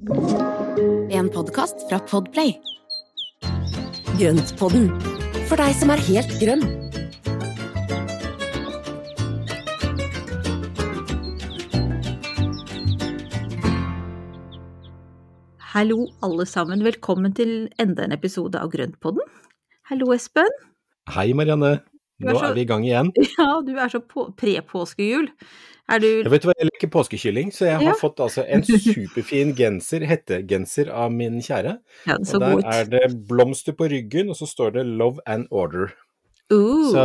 En podkast fra Podplay. Grøntpodden, for deg som er helt grønn. Hallo, alle sammen. Velkommen til enda en episode av Grøntpodden. Hallo, Espen. Hei, Marianne. Er Nå så- er vi i gang igjen. Ja, du er så på- pre-påskejul. Du Jeg vet hva, jeg liker påskekylling, så jeg har Ja. fått altså en superfin genser, hettegenser av min kjære. Ja, det så Og der godt. er det blomster på ryggen, og så står det 'Love and Order'. Uh, Så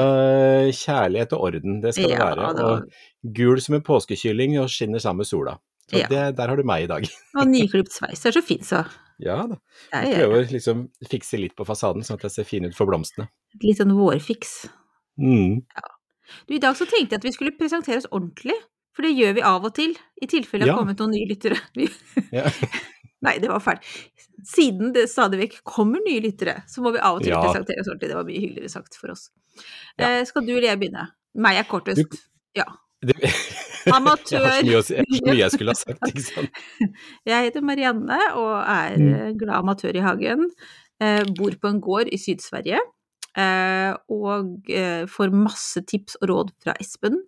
kjærlighet og orden, det skal det være. da. Og gul som en påskekylling og skinner sammen med sola. Så Ja. det, der har du meg i dag. og nyklipt sveis. Det er så fint, så. Ja da. Jeg ja, ja. prøver liksom fikse litt på fasaden, sånn at jeg ser fin ut for blomstene. Litt sånn vårfiks. Mm. Du, I dag så tenkte jeg at vi skulle presentere oss ordentlig, for det gjør vi av og til, i tilfelle det har Ja. kommet noen nye lyttere. Ja. Nei, det var feil. Siden det stadig vekk kommer nye lyttere, så må vi av og til Ja. presentere oss ordentlig. Det var mye hyggeligere sagt for oss. Ja. Eh, skal du eller jeg begynne? Meg er kortest. Du- Ja. Det, Amatør. Jeg har så mye, jeg mye jeg skulle ha sagt, ikke sant. Jeg heter Marianne og er Mm. eh, glad amatør i hagen. Eh, bor på en gård i Syd-Sverige. Eh, og eh, får masse tips og råd fra Espen.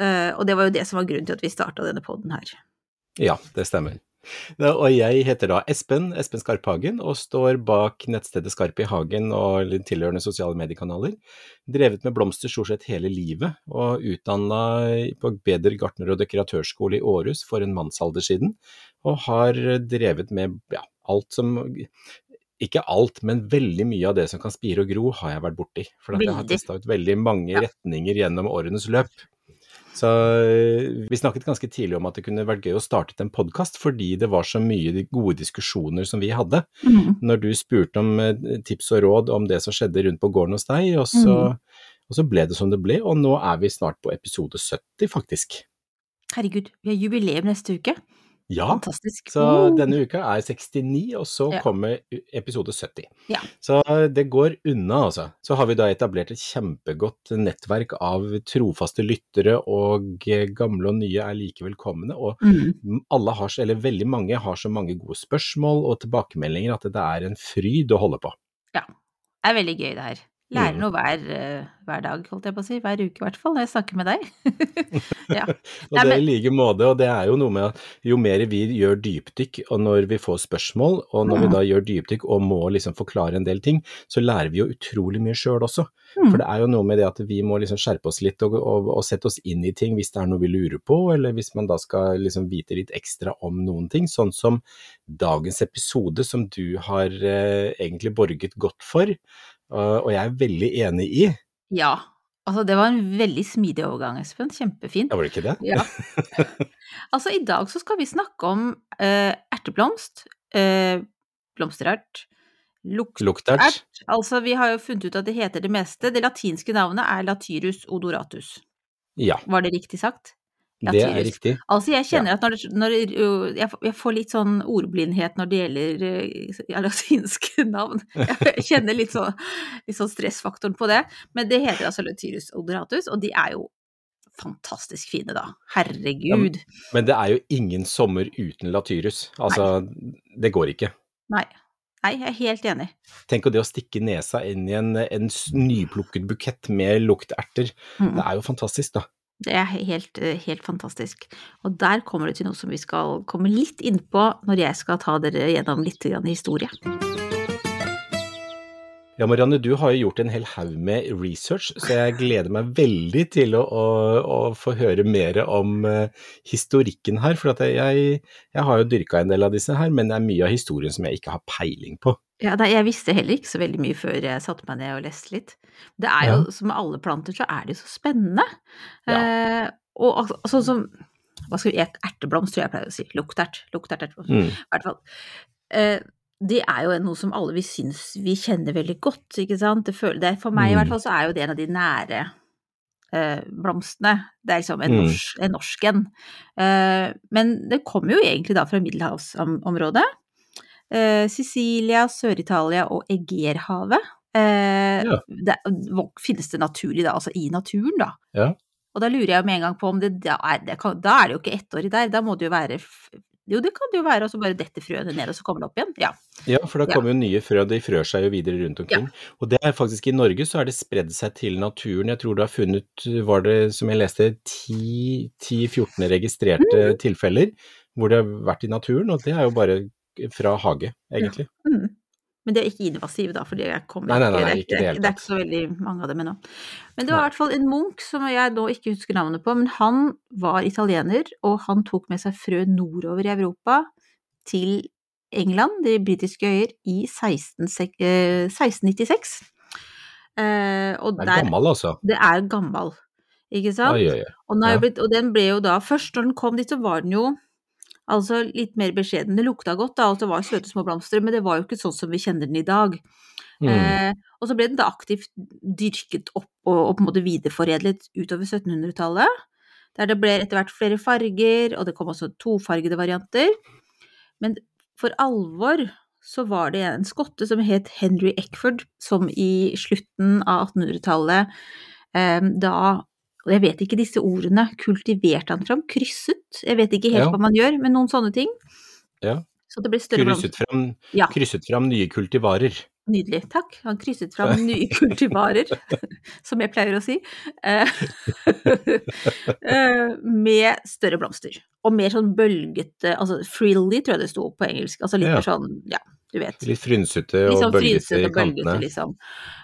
Eh, og det var jo det som var grunnen til at vi starta denne poden her. Ja, det stemmer. Og jeg heter da Espen, Espen Skarphagen, og står bak nettstedet Skarp i hagen og tilhørende sosiale mediekanaler. Drevet med blomster stort sett hele livet, og utdanna på Beder gartner- og dekoratørskole i Århus for en mannsalder siden. Og har drevet med ja, alt som ikke alt, men veldig mye av det som kan spire og gro, har jeg vært borti. For jeg har testa ut veldig mange retninger gjennom årenes løp. Så øh, vi snakket ganske tidlig om at det kunne vært gøy å starte en podkast, fordi det var så mye gode diskusjoner som vi hadde. Når du spurte om eh, tips og råd om det som skjedde rundt på gården hos deg, og så, og så ble det som det ble, og nå er vi snart på episode 70, faktisk. Herregud, vi har jubileum neste uke. Ja, Fantastisk. så Oh. denne uka er 69, og så Ja. kommer episode 70. Ja. Så det går unna, altså. Så har vi da etablert et kjempegodt nettverk av trofaste lyttere, og eh, gamle og nye er like velkomne. Og Mm. alle har, så- eller veldig mange har så mange gode spørsmål og tilbakemeldinger at det er en fryd å holde på. Ja, Det er veldig gøy, det her. Lærer Mm. noe hver, eh, hver dag, holdt jeg på å si. Hver uke i hvert fall, når jeg snakker med deg. ja. Og det er i like måte, og det er jo noe med at jo mer vi gjør dypdykk, og når vi får spørsmål, og når vi Mm. da gjør dypdykk og må liksom forklare en del ting, så lærer vi jo utrolig mye sjøl også. Mm. For det er jo noe med det at vi må liksom skjerpe oss litt og, og, og sette oss inn i ting hvis det er noe vi lurer på, eller hvis man da skal liksom vite litt ekstra om noen ting, sånn som dagens episode som du har eh, egentlig borget godt for, og- og jeg er veldig enig i. ja. Altså, det var en veldig smidig overgang, Espen. Kjempefint. Ja, var det ikke det? Ja. altså, i dag så skal vi snakke om eh, erteblomst, eh, blomsterert, luktert. Luktert. Altså, vi har jo funnet ut at det heter det meste. Det latinske navnet er Latyrus odoratus. Ja, Var det riktig sagt? Det er riktig. Altså, jeg kjenner at når, når jeg, får- litt sånn ordblindhet når det gjelder ø, latinske navn. Jeg kjenner litt sånn, litt sånn stressfaktoren på det. Men det heter altså Latyrus odoratus, og de er jo fantastisk fine, da. Herregud. Men det er jo ingen sommer uten latyrus. Altså, det går ikke. Nei. Nei, jeg er helt enig. Tenk å det å stikke nesa inn i en, en nyplukket bukett med lukterter. Mm. Det er jo fantastisk, da. Det er helt, helt fantastisk. Og der kommer det til noe som vi skal komme litt inn på når jeg skal ta dere gjennom litt historie. Ja, Marianne, du har jo gjort en hel haug med research, så jeg gleder meg veldig til å, å, å få høre mer om uh, historikken her. For jeg, jeg har jo dyrka en del av disse her, men det er mye av historien som jeg ikke har peiling på. Ja, jeg visste heller ikke så veldig mye før jeg satte meg ned og leste litt. Det er jo, som med alle planter, så er det jo så spennende. Ja. Eh, og sånn sånn som hva skal vi, erteblomst, tror jeg jeg pleier å si. Luktert. Luktert erteblomst. Mm. I hvert fall. Eh, det er jo noe som alle vi syns vi kjenner veldig godt, ikke sant. Det føler, det, for meg i Mm. hvert fall så er jo det en av de nære eh, blomstene. Det er liksom en, Mm. norsk, en norsk en. Eh, men det kommer jo egentlig da fra middelhavsområdet. Eh, Sicilia, Sør-Italia og Egerhavet. Eh, Ja. det, finnes det naturlig da, altså i naturen da. Ja. Og da lurer jeg med en gang på om det da er, det kan, da er det jo ikke ettårig der, da må det jo være Jo, det kan det jo være, og så bare detter frøene ned, og så kommer det opp igjen. Ja. Ja, for da Ja. kommer jo nye frø, de frør seg jo videre rundt omkring. Og det er faktisk i Norge så er det spredd seg til naturen. Jeg tror du har funnet, var det som jeg leste, 10-14 registrerte tilfeller hvor det har vært i naturen, og det er jo bare fra hage, egentlig. Mm. Men det er ikke invasive, da, for jeg kommer Nei, nei, nei, nei, er ikke det hele det er ikke så veldig mange av dem ennå. Men det var i hvert fall en munk som jeg nå ikke husker navnet på, men han var italiener, og han tok med seg frø nordover i Europa til England, de britiske øyer, i 16, eh, 1696. Eh, og Det der, er gammel, altså. det er gammel, ikke sant? Oi, oi, oi. Og, den, er Ja. blitt, og den ble jo da, først når den kom dit, så var den jo altså litt mer beskjeden. Det lukta godt da, og det var søte små blomster, men det var jo ikke sånn som vi kjenner den i dag. Mm. Eh, og så ble den da aktivt dyrket opp og, og på en måte videreforedlet utover 1700-tallet. Der det ble etter hvert flere farger, og det kom også tofargede varianter. Men for alvor så var det en skotte som het Henry Eckford, som i slutten av 1800-tallet eh, da og jeg vet ikke disse ordene, kultiverte han fram, krysset, jeg vet ikke helt Ja. hva man gjør, men noen sånne ting. Ja. Så det ble større. Krysset fram, Ja. krysset fram nye kultivarer. Nydelig, takk. Han krysset fram nye kultivarer, som jeg pleier å si, eh, eh, med større blomster. Og mer sånn bølgete, altså frilly tror jeg det sto på engelsk, altså litt mer sånn, ja, du vet. Litt frynsete og liksom bølgete i kantene. liksom.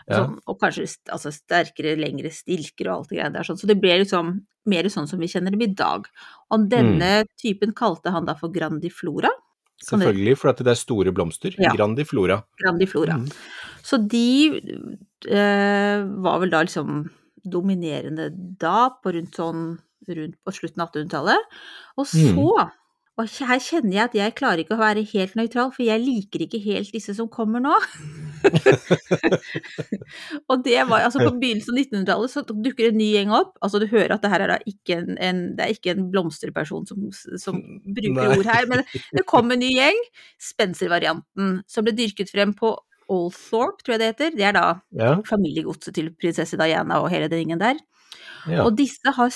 Ja. Sånn, og kanskje altså, sterkere, lengre stilker og alt det greiene der. Sånn. Så det ble liksom mer sånn som vi kjenner dem i dag. Og denne Mm. typen kalte han da for grandiflora. Selvfølgelig, for at det er store blomster. Ja. Grandiflora. Grandiflora. Mm. Så de eh, var vel da liksom dominerende da, på rundt sånn rundt på slutten av 1800-tallet. Og så Mm. Og her kjenner jeg at jeg klarer ikke å være helt nøytral, for jeg liker ikke helt disse som kommer nå. og det var altså på begynnelsen av 1900-tallet så dukker en ny gjeng opp. Altså du hører at det her er da ikke en, en, det er ikke en blomsterperson som, som bruker Nei. ord her, men det kom en ny gjeng, Spencer-varianten, som ble dyrket frem på Althorpe, tror jeg det heter. Det er da Ja, familiegodset til prinsesse Diana og hele den gjengen der. ja. Og disse har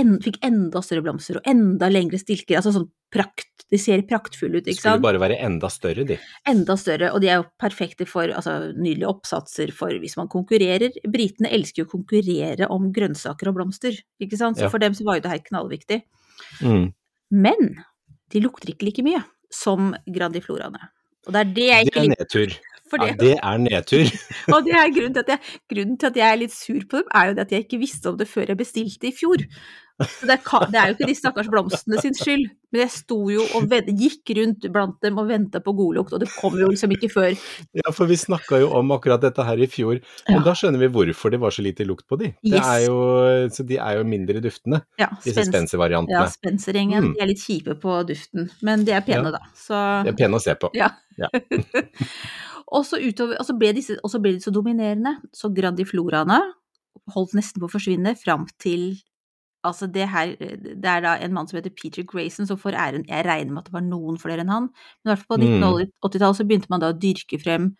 en, fikk enda større blomster og enda lengre stilker, altså sånn prakt. De ser praktfulle ut, ikke sant? Skulle bare være enda større, de. Enda større, og de er jo perfekte for altså, nydelige oppsatser for hvis man konkurrerer. Britene elsker jo å konkurrere om grønnsaker og blomster, ikke sant? Så Ja. for dem så var jo det her knallviktig. Mm. Men de lukter ikke like mye som grandifloraene. Og det er det jeg ikke... Det er nedtur. Det. Ja, det, er nedtur. og det er grunnen til, at jeg, grunnen til at jeg er litt sur på dem, er jo det at jeg ikke visste om det før jeg bestilte i fjor. Det, kan, det er jo ikke de stakkars blomstene sin skyld, men jeg sto jo og ved, gikk rundt blant dem og venta på godlukt, og det kom jo liksom ikke før. Ja, for vi snakka jo om akkurat dette her i fjor, Ja. og da skjønner vi hvorfor det var så lite lukt på de. Det Yes. er jo, så de er jo mindre duftende, Ja, disse spenservariantene. Ja Spencer-gjengen, Mm. de er litt kjipe på duften, men de er pene, da. Så De er pene å se på. Ja. Ja. og så utover, og så ble, disse, og så ble de så dominerende, så grandifloraene holdt nesten på å forsvinne fram til Altså det her, det er da en mann som heter Peter Grayson som får æren, jeg regner med at det var noen flere enn han, men i hvert fall på Mm. 1980-tallet så begynte man da å dyrke frem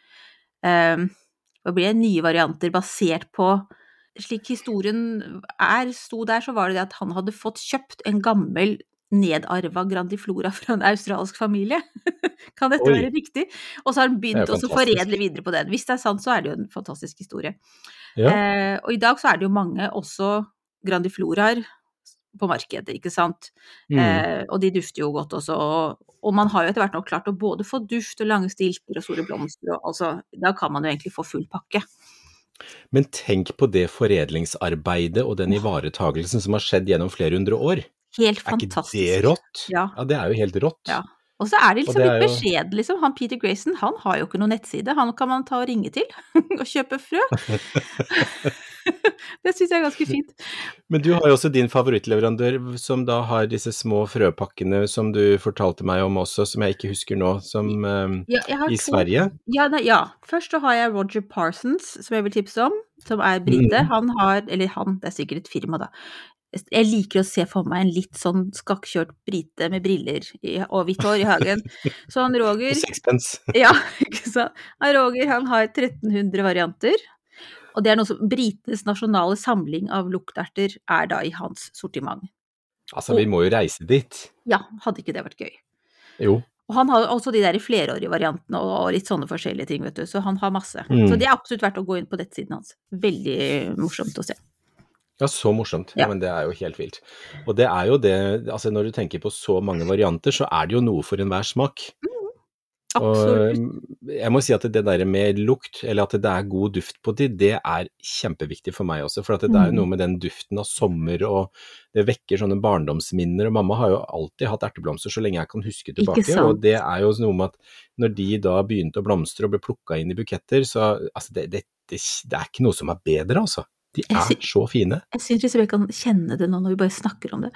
eh, hva blir det, nye varianter basert på Slik historien er, sto der, så var det det at han hadde fått kjøpt en gammel nedarva grandiflora fra en australsk familie. kan dette Oi. være riktig? Og så har han begynt å foredle videre på den. Hvis det er sant, så er det jo en fantastisk historie. Ja. Eh, og i dag så er det jo mange også grandifloraer på markedet, ikke sant. Mm. Eh, og de dufter jo godt også. Og, og man har jo etter hvert nå klart å både få duft og lange stilker og store blomster, og altså Da kan man jo egentlig få full pakke. Men tenk på det foredlingsarbeidet og den ivaretagelsen som har skjedd gjennom flere hundre år. Helt fantastisk. Er ikke det rått? Ja. det er jo helt rått. Ja. Og så er det liksom det litt er jo- beskjeden, liksom. Han Peter Grayson, han har jo ikke noen nettside. Han kan man ta og ringe til og kjøpe frø. Det syns jeg er ganske fint. Men du har jo også din favorittleverandør, som da har disse små frøpakkene som du fortalte meg om også, som jeg ikke husker nå, som eh, Ja, i Sverige. Ja, nei, ja. Først så har jeg Roger Parsons, som jeg vil tipse om, som er brite. Mm. Han har, eller han, det er sikkert et firma, da. Jeg liker å se for meg en litt sånn skakkjørt brite med briller i, og hvitt hår i hagen. Så han Roger sixpence. Ja, ikke sant. Han Roger han har 1300 varianter. Og det er noe som britenes nasjonale samling av lukterter er da i hans sortiment. Altså, vi må jo reise dit. Ja, hadde ikke det vært gøy. Jo. Og han har også de der flerårige variantene og og litt sånne forskjellige ting, vet du. Så han har masse. Mm. Så det er absolutt verdt å gå inn på nettsiden hans. Veldig morsomt å se. Ja, så morsomt. Ja. Ja. men det er jo helt vilt. Og det er jo det, altså når du tenker på så mange varianter, så er det jo noe for enhver smak. Absolutt. Og jeg må si at det der med lukt, eller at det er god duft på de, det er kjempeviktig for meg også. For at det er jo Mm. noe med den duften av sommer, og det vekker sånne barndomsminner. Og mamma har jo alltid hatt erteblomster så lenge jeg kan huske tilbake. Og det er jo noe med at når de da begynte å blomstre og ble plukka inn i buketter, så altså det, det, det, det er ikke noe som er bedre, altså. De er sy- så fine. Jeg syns liksom jeg kan kjenne det nå når vi bare snakker om det.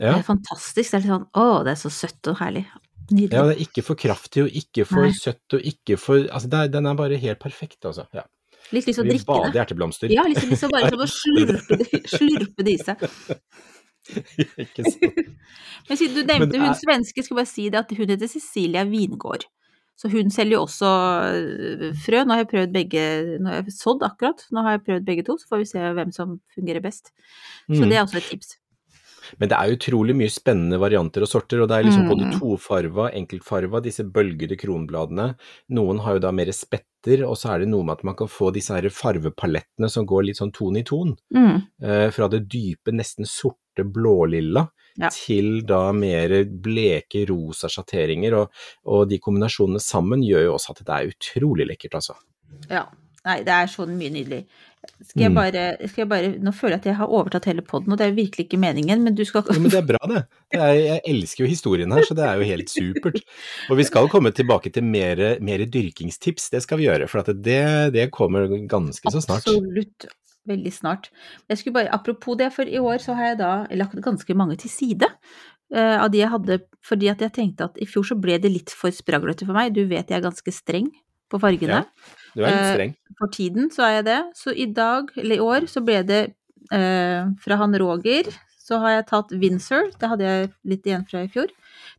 Ja. Det er fantastisk. Det er litt sånn å, det er så søtt og herlig. Nydelig. Ja, det er ikke for kraftig og ikke for Nei. søtt og ikke for Altså, er, den er bare helt perfekt, altså. Ja. Litt lyst til å drikke det. erteblomster. Ja, liksom, liksom bare som å slurpe slurpe det i seg. ikke sant. Men siden du nevnte er... hun svenske, skal bare si det at hun heter Cecilia Vingård. Så hun selger jo også øh, frø. Nå har jeg prøvd begge, nå har jeg sådd akkurat. Nå har jeg prøvd begge to, så får vi se hvem som fungerer best. Så Mm. det er også et tips. Men det er utrolig mye spennende varianter og sorter, og det er liksom både Mm. tofarva, enkeltfarva, disse bølgede kronbladene. Noen har jo da mer spetter, og så er det noe med at man kan få disse her farvepalettene som går litt sånn ton i ton. Mm. Eh, fra det dype, nesten sorte blålilla Ja. til da mer bleke rosa sjatteringer, og, og de kombinasjonene sammen gjør jo også at det er utrolig lekkert, altså. Ja. Nei, det er sånn mye nydelig. Skal jeg Mm. bare, skal jeg bare Nå føler jeg at jeg har overtatt hele poden, og det er virkelig ikke meningen, men du skal Jo, men det er bra, det. det er, jeg elsker jo historien her, så det er jo helt supert. Og vi skal komme tilbake til mer, mer dyrkingstips, det skal vi gjøre. For at det, det kommer ganske så snart. Absolutt. Veldig snart. Jeg skulle bare, apropos det, for i år så har jeg da lagt ganske mange til side. eh, av de jeg hadde, fordi at jeg tenkte at i fjor så ble det litt for spraglete for meg. Du vet jeg er ganske streng på fargene. Ja. Du er litt Eh. For tiden så er jeg det. Så i dag, eller i år, så ble det eh, fra han Roger, så har jeg tatt Windsor. Det hadde jeg litt igjen fra i fjor.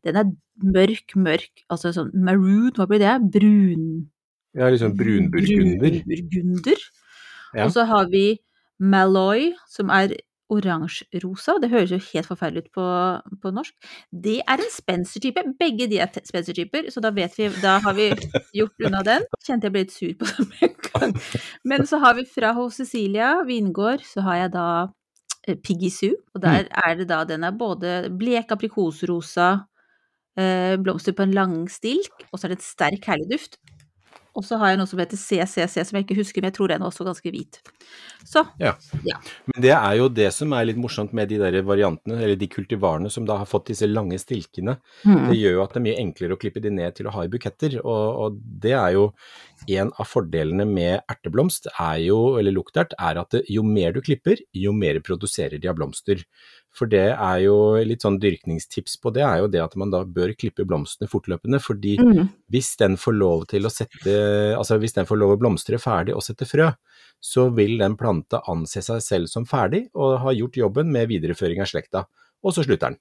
Den er mørk, mørk, altså sånn maroon, hva blir det? Brun... Ja, liksom brunburgunder. Brunburgunder. Ja. Og så har vi Malloy, som er oransje-rosa. Det høres jo helt forferdelig ut på, på norsk. Det er en Spencer-type. Begge de er Spencer-typer, så da vet vi Da har vi gjort unna den. Kjente jeg ble litt sur på det med en gang. Men så har vi fra hos Cecilia Vingård, så har jeg da eh, Piggy Sue. Og der er det da Den er både blek aprikosrosa, eh, blomster på en langstilk, og så er det en sterk, herlig duft. Og så har jeg noe som heter CCC, som jeg ikke husker, men jeg tror den er også ganske hvit. Så Men det er jo det som er litt morsomt med de der variantene, eller de kultivarene som da har fått disse lange stilkene. Det gjør jo at det er mye enklere å klippe de ned til å ha i buketter, og, og det er jo en av fordelene med erteblomst, er jo, eller luktert, er at det, jo mer du klipper, jo mer produserer de av blomster. For det er jo litt sånn dyrkningstips på det, er jo det at man da bør klippe blomstene fortløpende, fordi Mm. hvis den får lov til å sette, altså hvis den får lov å blomstre ferdig og sette frø, så vil den planta anse seg selv som ferdig og ha gjort jobben med videreføring av slekta, og så slutter den.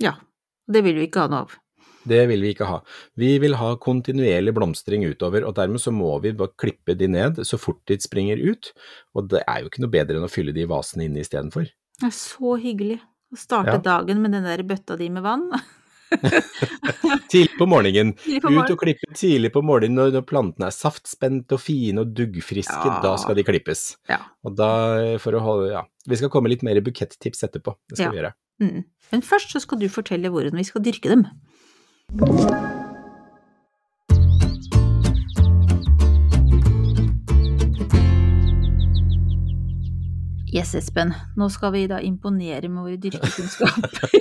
ja. Det vil vi ikke ha noe av. Det vil vi ikke ha. Vi vil ha kontinuerlig blomstring utover, og dermed så må vi bare klippe de ned så fort de springer ut, og det er jo ikke noe bedre enn å fylle de vasene inne istedenfor. Det er så hyggelig å starte Ja. dagen med den der bøtta di med vann. Tidlig på morgenen, Tidlig på ut og klippe tidlig på morgenen når, når plantene er saftspente og fine og duggfriske, Ja. da skal de klippes. Ja. Og da, for å holde, ja, vi skal komme litt mer bukettips etterpå, det skal Ja. vi gjøre. Mm. Men først så skal du fortelle hvordan vi skal dyrke dem. Yes, Espen. Nå skal vi da imponere med våre dyrkekunnskaper.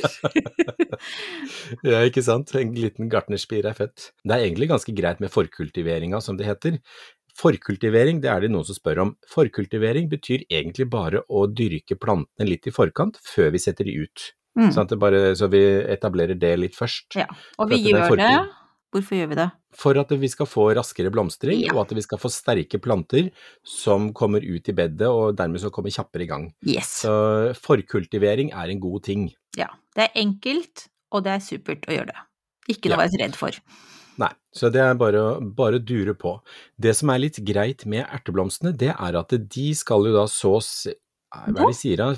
Ja, ikke sant? En liten gartnerspir er født. Det er egentlig ganske greit med forkultiveringa, som det heter. Forkultivering, det er det noen som spør om. Forkultivering betyr egentlig bare å dyrke plantene litt i forkant, før vi setter de ut. Mm. Sånn at det bare, så vi etablerer det litt først. Ja. Og vi gjør det Hvorfor gjør vi det? For at vi skal få raskere blomstring, Ja. og at vi skal få sterke planter som kommer ut i bedet, og dermed så kommer kjappere i gang. Yes. Så forkultivering er en god ting. Ja. Det er enkelt, og det er supert å gjøre det. Ikke noe Ja. å være redd for. Nei, så det er bare å dure på. Det som er litt greit med erteblomstene, det er at de skal jo da sås Hva er det de sier da?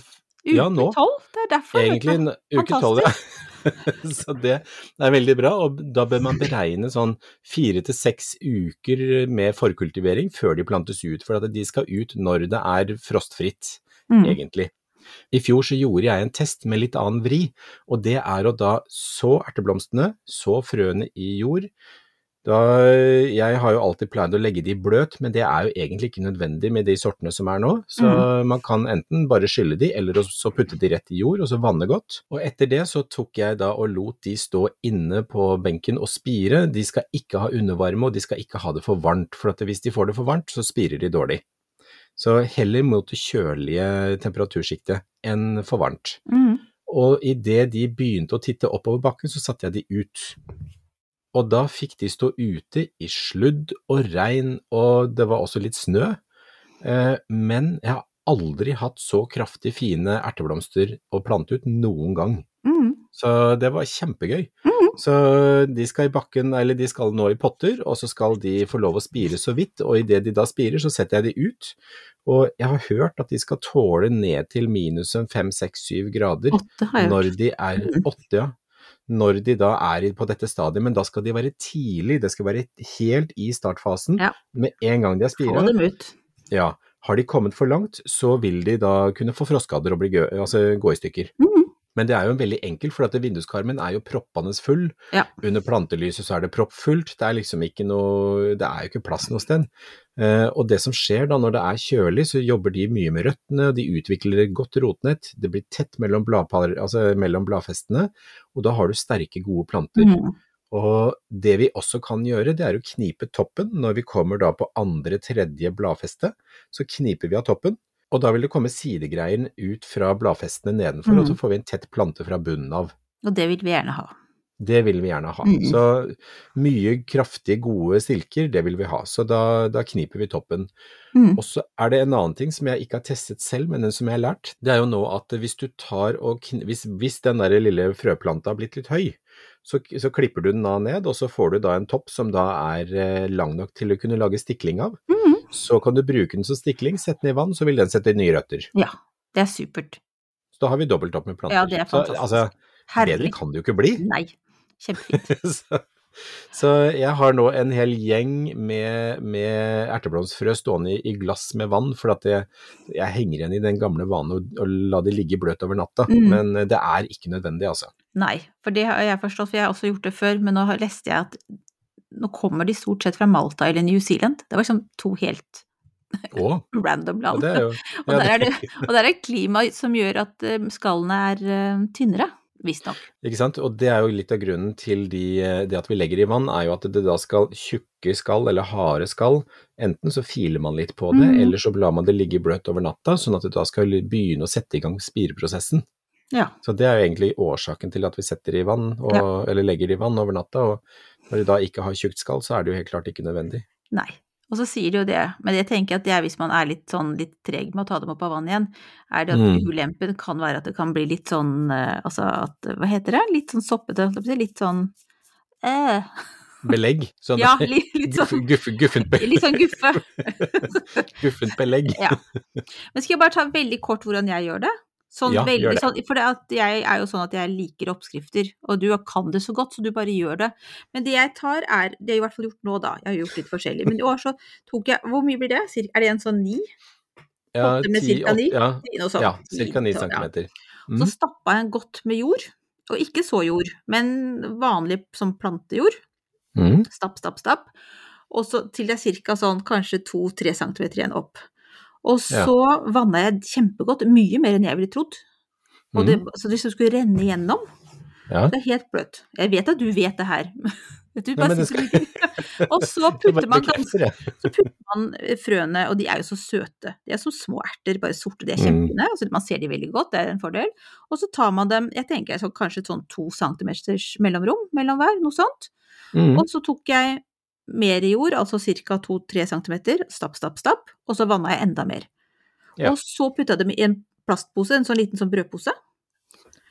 Uke tolv, det er derfor. Egentlig uke tolv, ja. Så det er veldig bra, og da bør man beregne sånn fire til seks uker med forkultivering før de plantes ut, for at de skal ut når det er frostfritt, Mm. egentlig. I fjor så gjorde jeg en test med litt annen vri, og det er å da så erteblomstene, så frøene i jord. Da, jeg har jo alltid pleid å legge de i bløt, men det er jo egentlig ikke nødvendig med de sortene som er nå, så man kan enten bare skylle de, eller så putte de rett i jord, og så vanne godt. Og etter det så tok jeg da og lot de stå inne på benken og spire. De skal ikke ha undervarme, og de skal ikke ha det for varmt, for hvis de får det for varmt, så spirer de dårlig. Så heller mot det kjølige temperatursjiktet enn for varmt. Mm. Og idet de begynte å titte oppover bakken, så satte jeg de ut. Og da fikk de stå ute i sludd og regn, og det var også litt snø. Eh, Men jeg har aldri hatt så kraftig fine erteblomster å plante ut noen gang. Mm. Så det var kjempegøy. Så de skal i bakken, eller de skal nå i potter, og så skal de få lov å spire så vidt, og idet de da spirer, så setter jeg de ut. Og jeg har hørt at de skal tåle ned til minus en fem, seks, syv grader når de er åtte, ja. Når de da er på dette stadiet, men da skal de være tidlig, det skal være helt i startfasen. Ja. Med en gang de er Få dem ut. ja. Har de kommet for langt, så vil de da kunne få froskader og bli altså gå i stykker. Mhm. Men det er jo veldig enkelt, for at vinduskarmen er jo proppende full. Ja. Under plantelyset så er det proppfullt, det er liksom ikke noe Det er jo ikke plass noe sted. Eh, og det som skjer da når det er kjølig, så jobber de mye med røttene, de utvikler et godt rotnett, det blir tett mellom, bladpar, altså mellom bladfestene, og da har du sterke, gode planter. Mm. Og det vi også kan gjøre, det er å knipe toppen når vi kommer da på andre, tredje bladfeste. Så kniper vi av toppen, og da vil det komme sidegreier ut fra bladfestene nedenfor, Mm. og så får vi en tett plante fra bunnen av. Og det vil vi gjerne ha. Det vil vi gjerne ha. Mm. Så mye kraftige, gode stilker, det vil vi ha. Så da, da kniper vi toppen. Mm. Og så er det en annen ting som jeg ikke har testet selv, men den som jeg har lært. Det er jo nå at hvis du tar og hvis, hvis den der lille frøplanta har blitt litt høy, så, så klipper du den da ned, og så får du da en topp som da er eh, lang nok til å kunne lage stikling av. Mhm. Så kan du bruke den som stikling, sette den i vann, så vil den sette nye røtter. Ja, det er supert. Så da har vi dobbelt opp med planter. Ja, det er Så, fantastisk. Herlig. bedre kan det jo ikke bli. Nei, kjempefint. så, så jeg har nå en hel gjeng med, med erteblomstfrø stående i, i glass med vann, for at jeg, jeg henger igjen i den gamle vanen å å la de ligge bløt over natta. Mm. Men eh, det er ikke nødvendig, altså. Nei, for det har jeg forstått, for jeg har også gjort det før, men nå har- leste jeg at nå kommer de stort sett fra Malta eller New Zealand. Det var liksom to helt oh. random land. Ja, jo, ja, og, der er det, og der er klima som gjør at eh, skallene er eh, tynnere, visstnok. Ikke sant? Og det er jo litt av grunnen til de, eh, det at vi legger i vann, er jo at det da skal tjukke skall eller harde skall. Enten så filer man litt på det, mm. eller så lar man det ligge bløtt over natta, sånn at det da skal begynne å sette i gang spireprosessen. Ja. Så det er jo egentlig årsaken til at vi setter i vann, og, eller legger i vann over natta. Og når de da ikke har tjukt skall, så er det jo helt klart ikke nødvendig. Nei. Og så sier de jo det, men jeg tenker at det er hvis man er litt sånn litt treg med å ta dem opp av vann igjen, er det at Mm. ulempen kan være at det kan bli litt sånn eh, Altså at Hva heter det? Litt sånn soppete, litt sånn eh, Belegg. Sånn, Ja, litt, litt sånn guff, guffent, belegg. Litt sånn guffe. guffent belegg. Ja. Men skal jeg bare ta veldig kort hvordan jeg gjør det? Sånn Ja, veldig gjør det. sånn, for det jeg er jo sånn at jeg liker oppskrifter, og du kan det så godt, så du bare gjør det. Men det jeg tar er, det jeg i hvert fall gjort nå da, jeg har gjort litt forskjellig, men i år så tok jeg, hvor mye blir det? Er det en sånn ni? Ja, Åtte med cirka ni? Ja, Noe ja ca. 9 sånn, ja. centimeter. Så Mm. stappa jeg en godt med jord, og ikke så jord, men vanlig som plantejord. Mm. Stapp, stapp, stapp. Og så til det er cirka sånn kanskje to-tre centimeter igjen opp. Og Ja. så vanna jeg kjempegodt, mye mer enn jeg ville trodd. Og det, Mm. så det skulle renne igjennom. Ja. Det er helt bløtt. Jeg vet at du vet det her. Du bare Nei, sitter og så putter man ganske så putter man eh, frøene, og de er jo så søte. De er som små erter, bare sorte. De er Mm. kjempefine. Altså, man ser de veldig godt, det er en fordel. Og så tar man dem, jeg tenker så kanskje et sånn to centimeters mellomrom mellom hver, noe sånt. Mm. Og så tok jeg mer i jord, altså ca. 2-3 cm, stapp, stapp, stapp, og så vanna jeg enda mer. Ja. Og så putta jeg dem i en plastpose, en sånn liten sånn brødpose.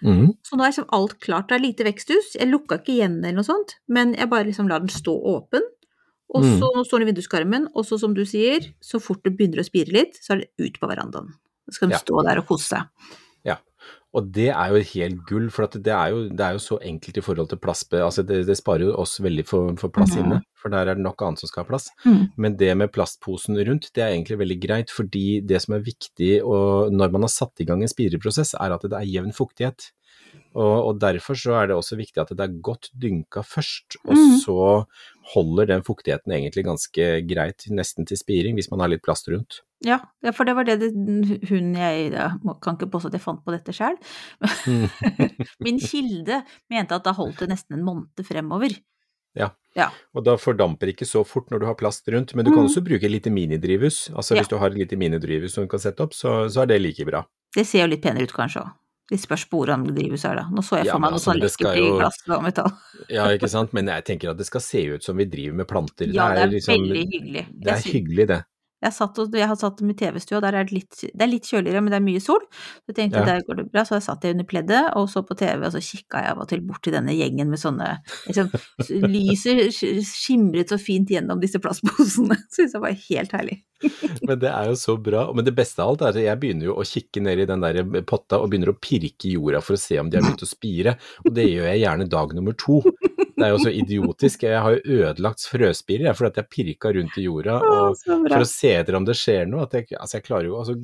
Mm. Så nå er liksom alt klart. Det er lite veksthus. Jeg lukka ikke igjen eller noe sånt, men jeg bare liksom lar den stå åpen. Og Mm. så nå står den i vinduskarmen, og så som du sier, så fort det begynner å spire litt, så er det ut på verandaen. Så skal de Ja. stå der og kose seg. Ja, Og det er jo helt gull, for det, er jo, det er jo så enkelt i forhold til plass. Altså det, det sparer jo oss veldig for, for plass mm. inne, for der er det nok annet som skal ha plass. Mm. Men det med plastposen rundt, det er egentlig veldig greit, fordi det som er viktig og når man har satt i gang en spireprosess, er at det er jevn fuktighet. Og, og derfor så er det også viktig at det er godt dynka først, og mm. så holder den fuktigheten egentlig ganske greit nesten til spiring, hvis man har litt plast rundt. Ja, ja, for det var det, det hun jeg ja, kan ikke påstå at jeg fant på dette sjøl. Mm. Min kilde mente at da holdt det nesten en måned fremover. Og da fordamper ikke så fort når du har plast rundt, men du kan mm. også bruke lite minidrivhus. Altså Ja. hvis du har et lite minidrivhus som du kan sette opp, så, så er det like bra. Det ser jo litt penere ut kanskje òg. Det spørs hvordan drivhuset er da. Nå så jeg for ja, meg noe altså, sånn det lekkert jo- glass og metall. Ja, ikke sant, men jeg tenker at det skal se ut som vi driver med planter. Ja, det er liksom- veldig hyggelig. Det er synes... hyggelig, det. Jeg, satt og, jeg har satt dem i TV-stua, der er det litt, det er litt kjøligere, men det er mye sol. Så jeg tenkte Ja. der går det bra, så jeg satt jeg under pleddet og så på TV, og så kikka jeg av og til bort til denne gjengen med sånne liksom, Lyset skimret så fint gjennom disse plastposene. Syns jeg var helt herlig. Men det er jo så bra. Men det beste av alt er at jeg begynner jo å kikke ned i den der potta og begynner å pirke i jorda for å se om de har begynt å spire, og det gjør jeg gjerne dag nummer to. Det er jo så idiotisk. Jeg har jo ødelagt frøspirer fordi jeg pirka rundt i jorda Å, og for å se etter om det skjer noe. At jeg, altså jeg klarer jo altså,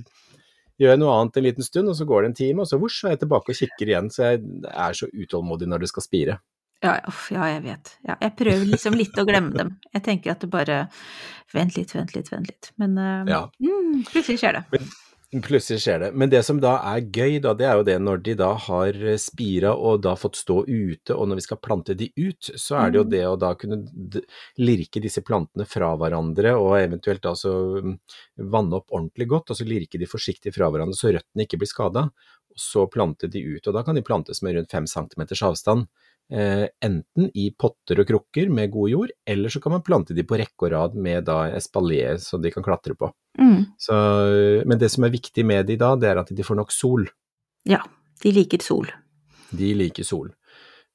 Gjør jeg noe annet en liten stund, og så går det en time, og så vosj, så er jeg tilbake og kikker igjen. Så jeg er så utålmodig når det skal spire. Ja, ja, uff, ja, jeg vet. Ja, jeg prøver liksom litt å glemme dem. Jeg tenker at det bare Vent litt, vent litt, vent litt. Men uh, Ja. mm, plutselig skjer det. Plutselig skjer det. Men det som da er gøy, da, det er jo det når de da har spira og da fått stå ute, og når vi skal plante de ut, så er det jo Mhm. det å da kunne lirke disse plantene fra hverandre, og eventuelt da så mm, vanne opp ordentlig godt, og så lirke de forsiktig fra hverandre så røttene ikke blir skada, og så plante de ut. Og da kan de plantes med rundt fem centimeters avstand. Eh, enten i potter og krukker med god jord, eller så kan man plante de på rekke og rad med da espalier så de kan klatre på. Mm. Så, men det som er viktig med de da, det er at de får nok sol. Ja, de liker sol. De liker sol.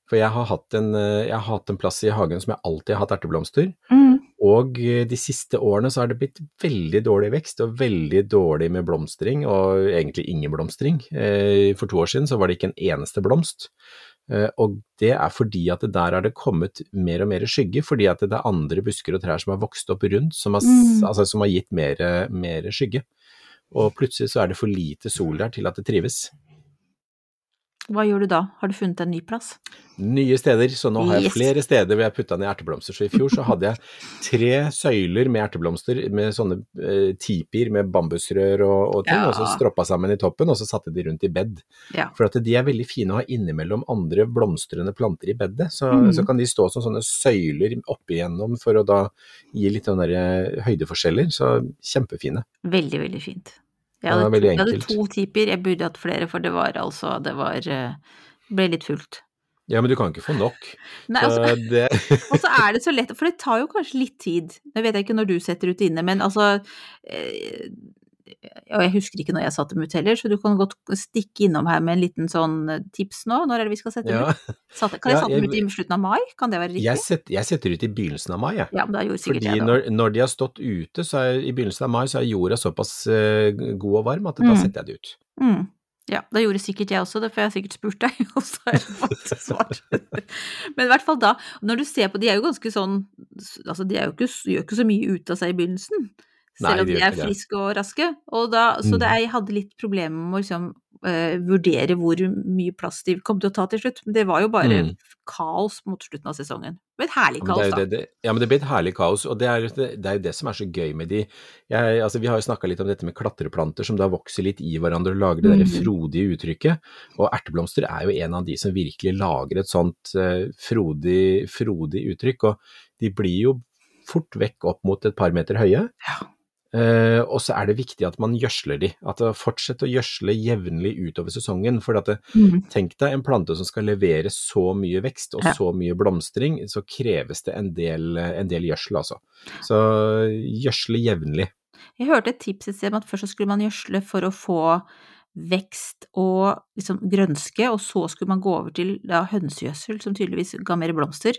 For jeg har hatt en, eh, jeg har hatt en plass i hagen som jeg alltid har hatt erteblomster, Mm. og eh, de siste årene så har det blitt veldig dårlig vekst og veldig dårlig med blomstring, og egentlig ingen blomstring. For to år siden så var det ikke en eneste blomst. Eh, Og det er fordi at det der har det kommet mer og mer skygge, fordi at det er andre busker og trær som har vokst opp rundt, som har, Mm. altså, som har gitt mer, mer skygge. Og plutselig så er det for lite sol der til at det trives. Hva gjør du da? Har du funnet en ny plass? Nye steder, så nå har jeg flere steder hvor jeg putta ned erteblomster. Så i fjor så hadde jeg tre søyler med erteblomster med sånne eh, tipier med bambusrør og, og ting, Ja. og så stroppa sammen i toppen, og så satte de rundt i bed. Ja. For at de er veldig fine å ha innimellom andre blomstrende planter i bedet. Så, mm. så kan de stå som sånne søyler oppigjennom for å da gi litt sånne der høydeforskjeller. Så kjempefine. Veldig, veldig fint. Jeg det hadde, veldig to, jeg hadde to typer, jeg burde hatt flere, for det var altså Det var eh, ble litt fullt. Ja, men du kan ikke få nok. Nei, altså, det og så er det så lett, for det tar jo kanskje litt tid. Nå vet jeg ikke når du setter ut inne, men altså eh, Og jeg husker ikke når jeg satte dem ut heller, så du kan godt stikke innom her med en liten sånn eh, tips nå. Når er det vi skal sette dem ja. ut? Satte, kan jeg Ja, jeg, dem ut i slutten av mai? Kan det være riktig? jeg, setter, jeg setter ut i begynnelsen av mai, jeg. Ja, men da gjorde sikkert Fordi jeg det. når, når de har stått ute, så er i begynnelsen av mai, så er jorda såpass uh, god og varm at da Mm. setter jeg det ut. Mm. Ja, da gjorde sikkert jeg også det, for jeg har sikkert spurt deg, og så har jeg fått svar. Men i hvert fall da, når du ser på, de er jo ganske sånn, altså de er jo ikke, gjør ikke så mye ut av seg i begynnelsen. Nei, Selv om de er friske og raske. Og da, så Mm. det, jeg hadde litt problemer med å liksom uh, vurdere hvor mye plass de kom til å ta til slutt. Men det var jo bare Mm. kaos mot slutten av sesongen. Men et herlig Ja, kaos, det da. det, det, ja, men det ble et herlig kaos, og det er, det, er jo det som er så gøy med de jeg, altså, Vi har jo snakka litt om dette med klatreplanter som da vokser litt i hverandre og lager det der Mhm. frodige uttrykket, og erteblomster er jo en av de som virkelig lager et sånt uh, frodig, frodig uttrykk, og de blir jo fort vekk opp mot et par meter høye. Ja. Eh, og så er det viktig at man gjødsler de, at det fortsetter å gjødsle jevnlig utover sesongen. for at det, Mm. Tenk deg en plante som skal levere så mye vekst og Ja. så mye blomstring, så kreves det en del, en del gjødsel, altså. Så gjødsle jevnlig. Jeg hørte et tips et sted om at først så skulle man gjødsle for å få vekst og liksom grønske, og så skulle man gå over til da, hønsegjødsel, som tydeligvis ga mer blomster.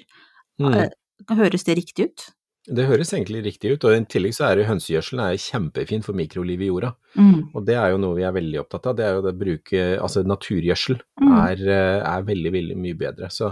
Mm. Eh, Høres det riktig ut? Det høres egentlig riktig ut, og i tillegg så er hønsegjødselen kjempefin for mikrolivet i jorda. Mm. Og det er jo noe vi er veldig opptatt av, det er jo det å bruke altså naturgjødsel Mm. er, eh, er veldig, veldig mye bedre. Så,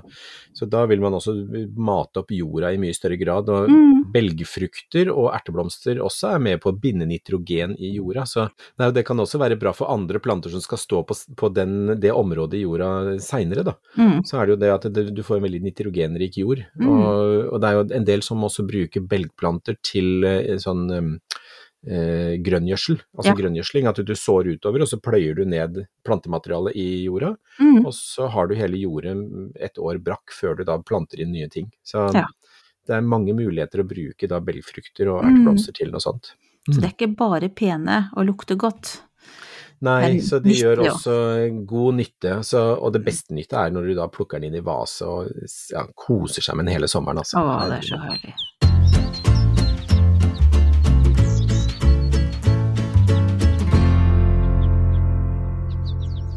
så da vil man også mate opp jorda i mye større grad, og Mm. belgfrukter og erteblomster også er med på å binde nitrogen i jorda. Så det, er det kan også være bra for andre planter som skal stå på, på den, det området i jorda seinere, da. Mm. Så er det jo det at det, du får en veldig nitrogenrik jord. Mm. Og, og det er jo en del som også bruker belgplanter til eh, sånn um, eh, grønngjødsel, altså Ja. grønngjødsling, at du sår utover og så pløyer du ned plantematerialet i jorda, Mm. og så har du hele jordet et år brakk før du da planter inn nye ting. Så Ja. det er mange muligheter å bruke da belgfrukter og Mm. til noe sånt. Så det er ikke bare pene og lukter godt. Nei, så de gjør nyttig, også god nytte, så, og det beste nytte er når du da plukker den inn i vase og ja, koser seg med den hele sommeren, altså. Å, det er så herlig.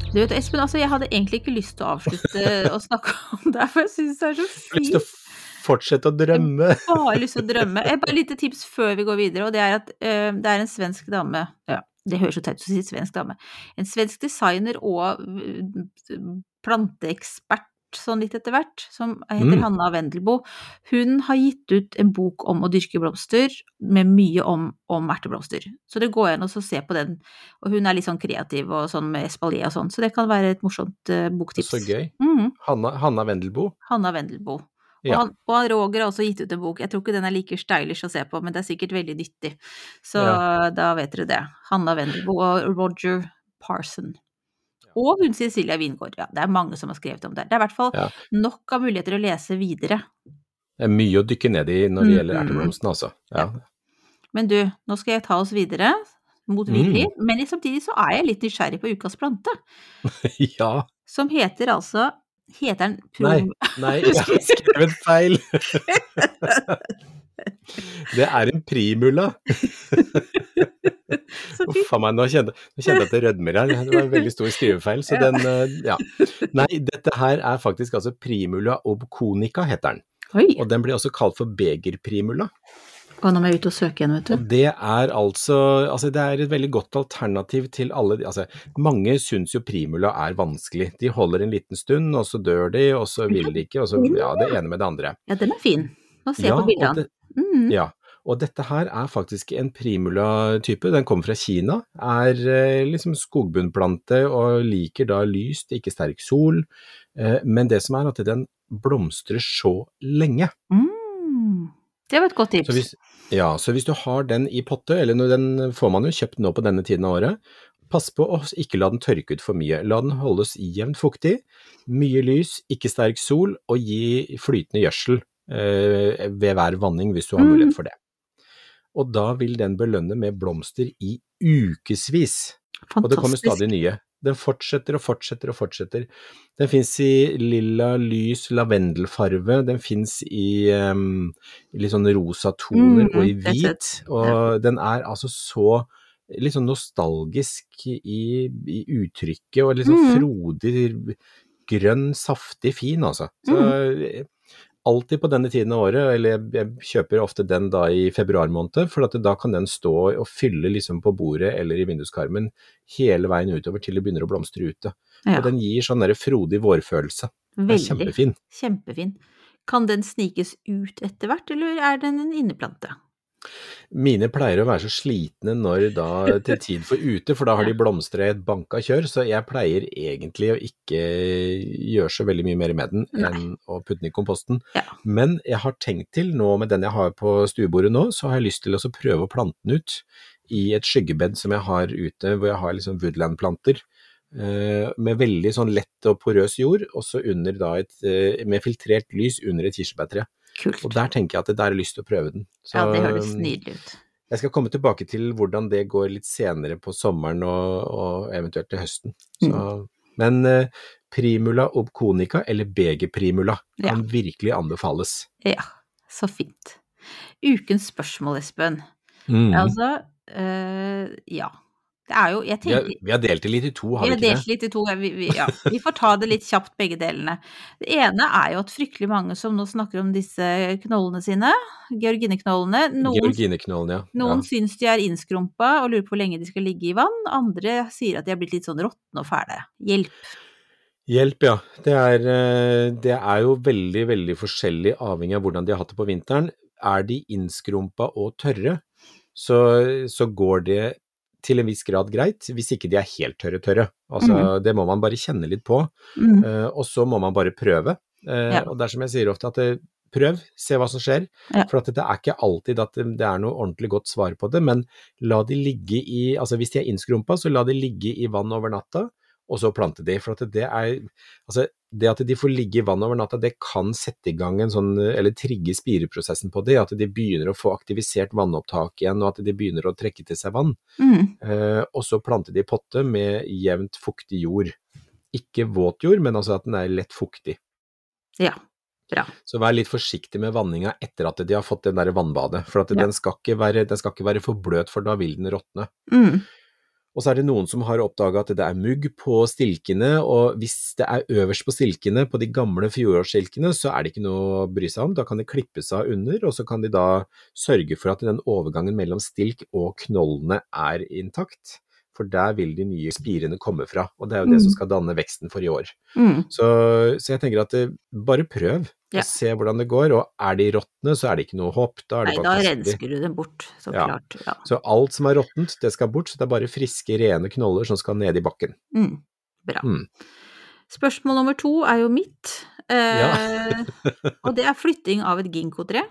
Du vet, Espen, altså jeg hadde egentlig ikke lyst til å avslutte å snakke om det, for jeg syns det er så Jeg har lyst til fint. å fortsette å drømme. Bare lyst til å drømme. Et bare lite tips før vi går videre, og det er at uh, det er en svensk dame ja, Det høres jo teit ut å si svensk dame. En svensk designer og eh, planteekspert sånn litt etter hvert, som heter Mm. Hanna Wendelbo. Hun har gitt ut en bok om å dyrke blomster, med mye om, om erteblomster. Så det går an å se på den. Og hun er litt sånn kreativ og sånn med espalier og sånn, så det kan være et morsomt uh, boktips. Så gøy. Mm. Hanna, Hanna Wendelboe. Hanna Wendelbo. Og, han, og Roger har også gitt ut en bok. Jeg tror ikke den er like stylish å se på, men det er sikkert veldig nyttig. Så da vet dere det. Hanna Wendelbo og Roger Parson. Og hun Cecilia Wingård. Ja, det er mange som har skrevet om det. Det er i hvert fall Ja. nok av muligheter å lese videre. Det er mye å dykke ned i når det gjelder Mhm. erteblomsten, altså. Ja. Men du, nå skal jeg ta oss videre. Motvillig. Men samtidig så er jeg litt nysgjerrig på ukas plante. ja. Som heter altså Heter den Nei, nei, jeg har skrevet feil. Det er en primula. Uff a meg, nå kjente, nå kjente jeg at det rødmer her. Det var en veldig stor skrivefeil. Så den, eh, ja. Nei, dette her er faktisk altså primula obconica, heter den. Oi! Og den blir også kalt for begerprimula. Og nå må jeg ut og søke igjen, vet Og det er altså Altså, det er et veldig godt alternativ til alle de Altså, mange syns jo primula er vanskelig. De holder en liten stund, og så dør de, og så vil de ikke, og så Ja, det ene med det andre. Ja, den er fin. Nå ser Ja, på bildene. og det- Mm. Ja, og dette her er faktisk en primula-type. Den kommer fra Kina, er eh, liksom skogbunnplante og liker da lyst, ikke sterk sol. Eh, men det som er at den blomstrer så lenge. Mm. Det var et godt tips. Så hvis, ja, så hvis du har den i potte, eller den får man jo kjøpt nå på denne tiden av året, pass på å ikke la den tørke ut for mye. La den holdes jevnt fuktig, mye lys, ikke sterk sol, og gi flytende gjødsel ved hver vanning hvis du har Mm. mulighet for det. Og da vil den belønne med blomster i ukevis. Og det kommer stadig nye. Den fortsetter og fortsetter og fortsetter. Den fins i lilla, lys lavendelfarve, den fins i, um, i litt sånn rosa toner Mm, og i er hvit, og den er altså så litt sånn nostalgisk i, i uttrykket, og litt sånn Mm. frodig, grønn, saftig, fin, altså. Så Mm. Alltid på denne tiden av året, eller jeg, jeg kjøper ofte den da i februar måned, for at da kan den stå og fylle liksom på bordet eller i vinduskarmen hele veien utover til det begynner å blomstre ute. Ja, Og den gir sånn der frodig vårfølelse. Veldig. kjempefin. Kjempefin. Kan den snikes ut etter hvert, eller er den en inneplante? Mine pleier å være så slitne når da til tid for ute, for da har de blomstra i et banka kjør, så jeg pleier egentlig å ikke gjøre så veldig mye mer med den Nei. enn å putte den i komposten. Ja. Men jeg har tenkt til, nå med den jeg har på stuebordet nå, så har jeg lyst til å prøve å plante den ut i et skyggebed som jeg har ute, hvor jeg har liksom woodland-planter. eh, Med veldig sånn lett og porøs jord, og så under da et, eh, med filtrert lys under et kirsebærtre. Kult. Og der tenker jeg at det der har jeg lyst til å prøve den. Så, Ja, det høres nydelig ut. jeg skal komme tilbake til hvordan det går litt senere på sommeren og, og eventuelt til høsten. Så, Mm. Men eh, primula obconica, eller begerprimula, Ja. kan virkelig anbefales. Ja, så fint. Ukens spørsmål, Espen. Mm. Altså, eh, ja. Det er jo Jeg vi, har, tenker vi har delt det litt i to, har Vi vi har ikke delt det? litt i to. Vi, vi, ja. vi får ta det litt kjapt, begge delene. Det ene er jo at fryktelig mange som nå snakker om disse knollene sine, georgineknollene. Noen, Georgine ja. noen ja. syns de er innskrumpa og lurer på hvor lenge de skal ligge i vann. Andre sier at de er blitt litt sånn råtne og fæle. Hjelp. Hjelp, ja. Det er, eh, det er jo veldig, veldig forskjellig avhengig av hvordan de har hatt det på vinteren. Er de innskrumpa og tørre, så, så går det til en viss grad greit, hvis ikke de er helt tørre tørre. Altså, Det må man bare kjenne litt på, Mm. uh, og så må man bare prøve. Uh, Ja. Og det er som jeg sier ofte, at det, prøv, se hva som skjer. Ja. For at det er ikke alltid at det, det er noe ordentlig godt svar på det, men la de ligge i Altså hvis de er innskrumpa, så la de ligge i vann over natta, og så plante de. For at det er Altså, det at de får ligge i vann over natta, det kan sette i gang en sånn, eller trigge spireprosessen på det, at de begynner å få aktivisert vannopptak igjen, og at de begynner å trekke til seg vann. Mm. Eh, og så plante de i potte med jevnt fuktig jord. Ikke våt jord, men altså at den er lett fuktig. Ja. Bra. Så vær litt forsiktig med vanninga etter at de har fått det der vannbadet, for at Ja. den, skal ikke være, den skal ikke være for bløt, for da vil den råtne. Mm. Og så er det noen som har oppdaga at det er mugg på stilkene, og hvis det er øverst på stilkene, på de gamle fjorårsstilkene, så er det ikke noe å bry seg om. Da kan det klippes av under, og så kan de da sørge for at den overgangen mellom stilk og knollene er intakt. For der vil de nye spirene komme fra, og det er jo det Mm. som skal danne veksten for i år. Mm. Så, så jeg tenker at det, bare prøv, Ja. se hvordan det går. Og er de råtne, så er det ikke noe håp. Da er Nei, da rensker du dem bort, så Ja. klart. Ja. Så alt som er råttent, det skal bort. Så det er bare friske, rene knoller som skal ned i bakken. Mm. Bra. Mm. Spørsmål nummer to er jo mitt, eh, og det er flytting av et ginkgotre.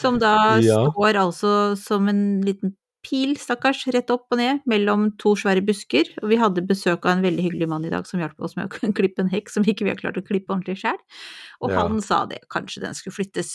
Som da står altså som en liten pil, stakkars, rett opp og ned mellom to svære busker. Og vi hadde besøk av en veldig hyggelig mann i dag som hjalp oss med å klippe en hekk som ikke vi har klart å klippe ordentlig sjøl. Og Ja. han sa det, kanskje den skulle flyttes.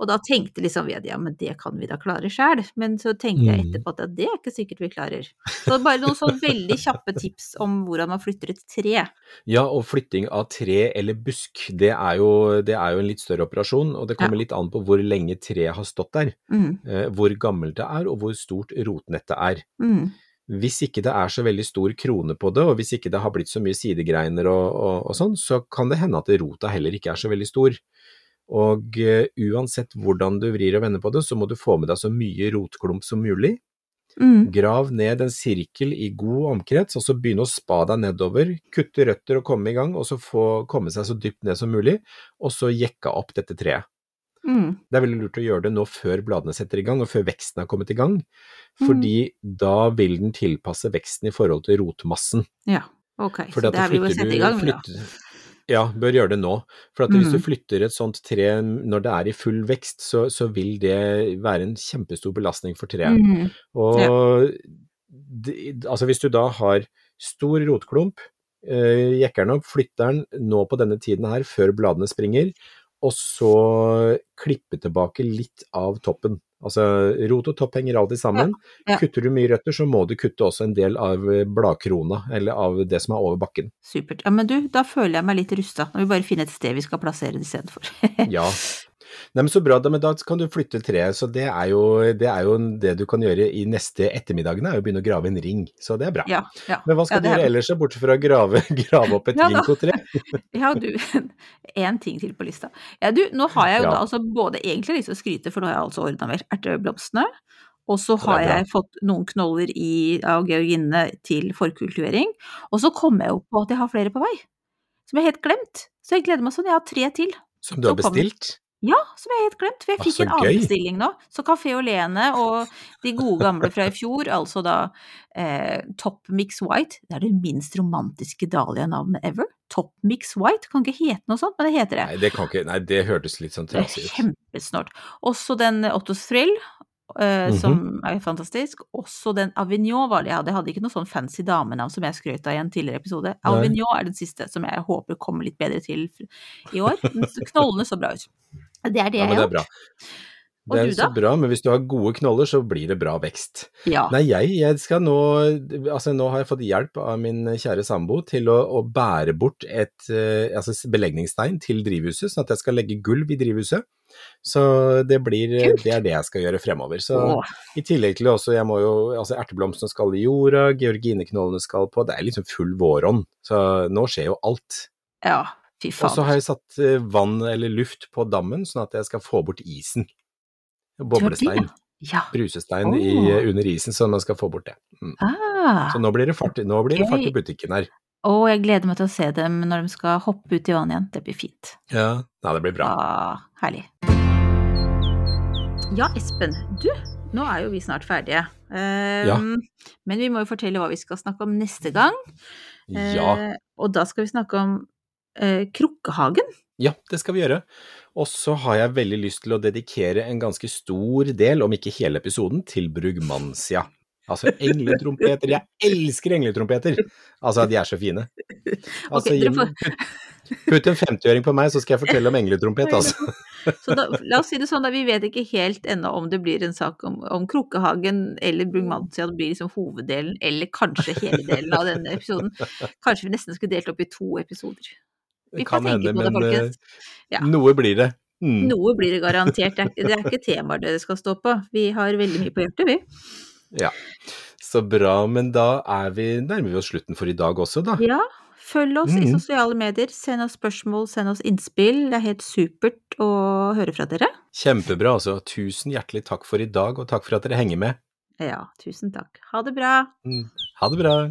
Og da tenkte liksom vi at ja, men det kan vi da klare sjøl. Men så tenkte jeg Mm. etterpå at ja, det er ikke sikkert vi klarer. Så bare noen sånn veldig kjappe tips om hvordan man flytter et tre. Ja, og flytting av tre eller busk, det er jo, det er jo en litt større operasjon. Og det kommer litt an på hvor lenge treet har stått der. Mm, Eh, hvor gammelt det er, og hvor stort rotnettet er. mm, Hvis ikke det er så veldig stor krone på det, og hvis ikke det har blitt så mye sidegreiner og, og, og sånn, så kan det hende at rota heller ikke er så veldig stor. Og eh, uansett hvordan du vrir og vender på det, så må du få med deg så mye rotklump som mulig. mm, Grav ned en sirkel i god omkrets, og så begynne å spa deg nedover. Kutte røtter og komme i gang, og så få komme seg så dypt ned som mulig, og så jekka opp dette treet. mm. Det er veldig lurt å gjøre det nå før bladene setter i gang, og før veksten har kommet i gang, Mm. fordi da vil den tilpasse veksten i forhold til rotmassen. Ja, ok. Fordi Så det er vi jo du- i gang med, da. Ja, bør gjøre det nå. For at hvis du Mm. flytter et sånt tre når det er i full vekst, så, så vil det være en kjempestor belastning for treet. Mm, Og det- altså hvis du da har stor rotklump, eh, jekker den opp, flytter den nå på denne tiden her, før bladene springer, og så klippe tilbake litt av toppen. Altså rot og topp henger alltid sammen. Ja, ja. Kutter du mye røtter, så må du kutte også en del av bladkrona, eller av det som er over bakken. supert. Ja, men du, da føler jeg meg litt rusta. Nå vil vi bare finne et sted vi skal plassere det istedenfor. Ja. Nei, men Så bra, da, men da kan du flytte treet. Så det er, jo, det er jo det du kan gjøre i neste ettermiddagene, er å begynne å grave en ring. Så det er bra. ja, ja. Men hva skal ja, du gjøre ellers, bortsett fra å grave, grave opp et Ja, ginkgotre? Ja, du, én ting til på lista. Ja, du, nå har jeg jo da altså både egentlig lyst til å skryte, for nå har jeg altså ordna med erteblomstene. Og så har jeg fått noen knoller i, av georginene til forkultivering. Og så kom jeg jo på at jeg har flere på vei. Som jeg helt glemt. Så jeg gleder meg sånn. Jeg har tre til. Som du har bestilt? Ja, som jeg helt glemt, for jeg Ah, fikk så en annen bestilling nå. Så Kafé Olene og de gode gamle fra i fjor, altså da eh, Top Mix White, det er det minst romantiske Dahlia-navnet ever. Top Mix White, kan ikke hete noe sånt, men det heter det. Nei, det kan ikke Nei, det hørtes litt sånn Det er trasig ut. kjempesnålt. Også den Ottos Thrill, eh, -hmm. som er fantastisk. Også den Avignon var det jeg hadde. Jeg hadde ikke noe sånn fancy damenavn som jeg skrøt av i en tidligere episode. Avignon er den siste som jeg håper kommer litt bedre til i år. Den Knollene så bra ut. Det er det Ja, jeg har er Det er så bra, men hvis du har gode knoller, så blir det bra vekst. Ja. Nei, jeg, jeg skal nå Altså, nå har jeg fått hjelp av min kjære sambo til å, å bære bort et eh, altså belegningsstein til drivhuset, sånn at jeg skal legge gulv i drivhuset. Så det blir Kult. Det er det jeg skal gjøre fremover. Så Åh, i tillegg til også, jeg må jo Altså, erteblomstene skal i jorda, georgineknollene skal på, det er liksom full vårånd. Så nå skjer jo alt. ja, fy Og så har jeg satt eh, vann eller luft på dammen, sånn at jeg skal få bort isen. Boblestein. Ja. Brusestein i, under isen, så man skal få bort det. Mm. Ah. Så nå blir det fart, nå blir det fart i butikken her. Å, jeg gleder meg til å se dem når de skal hoppe ut i vannet igjen. Det blir fint. Ja, ja det blir bra. Ah, herlig. Ja, Espen. Du, nå er jo vi snart ferdige. Um, Ja. Men vi må jo fortelle hva vi skal snakke om neste gang. Ja, Uh, og da skal vi snakke om eh, Krukkehagen. ja, det skal vi gjøre. Og så har jeg veldig lyst til å dedikere en ganske stor del, om ikke hele episoden, til Brugmansia. Altså engletrompeter. Jeg elsker engletrompeter! Altså, de er så fine. Altså, okay, får- putt, en 50-øring på meg, så skal jeg fortelle om engletrompet, altså. Så da, la oss si det sånn, da vi vet ikke helt ennå om det blir en sak om, om Krukkehagen eller Brugmansia, det blir liksom hoveddelen, eller kanskje hele delen av denne episoden. Kanskje vi nesten skulle delt opp i to episoder. Vi får Kan tenke hende, på det, men folkens. eh, Ja. noe blir det. Mm. Noe blir det garantert. Det er, ikke- det er ikke temaer det skal stå på. Vi har veldig mye på hjertet, vi. Ja, så bra. Men da er vi, nærmer vi oss slutten for i dag også, da. Ja, følg oss i Mhm. sosiale medier. Send oss spørsmål, send oss innspill. Det er helt supert å høre fra dere. Kjempebra, altså. Tusen hjertelig takk for i dag, og takk for at dere henger med. Ja, tusen takk. Ha det bra. Mm. Ha det bra.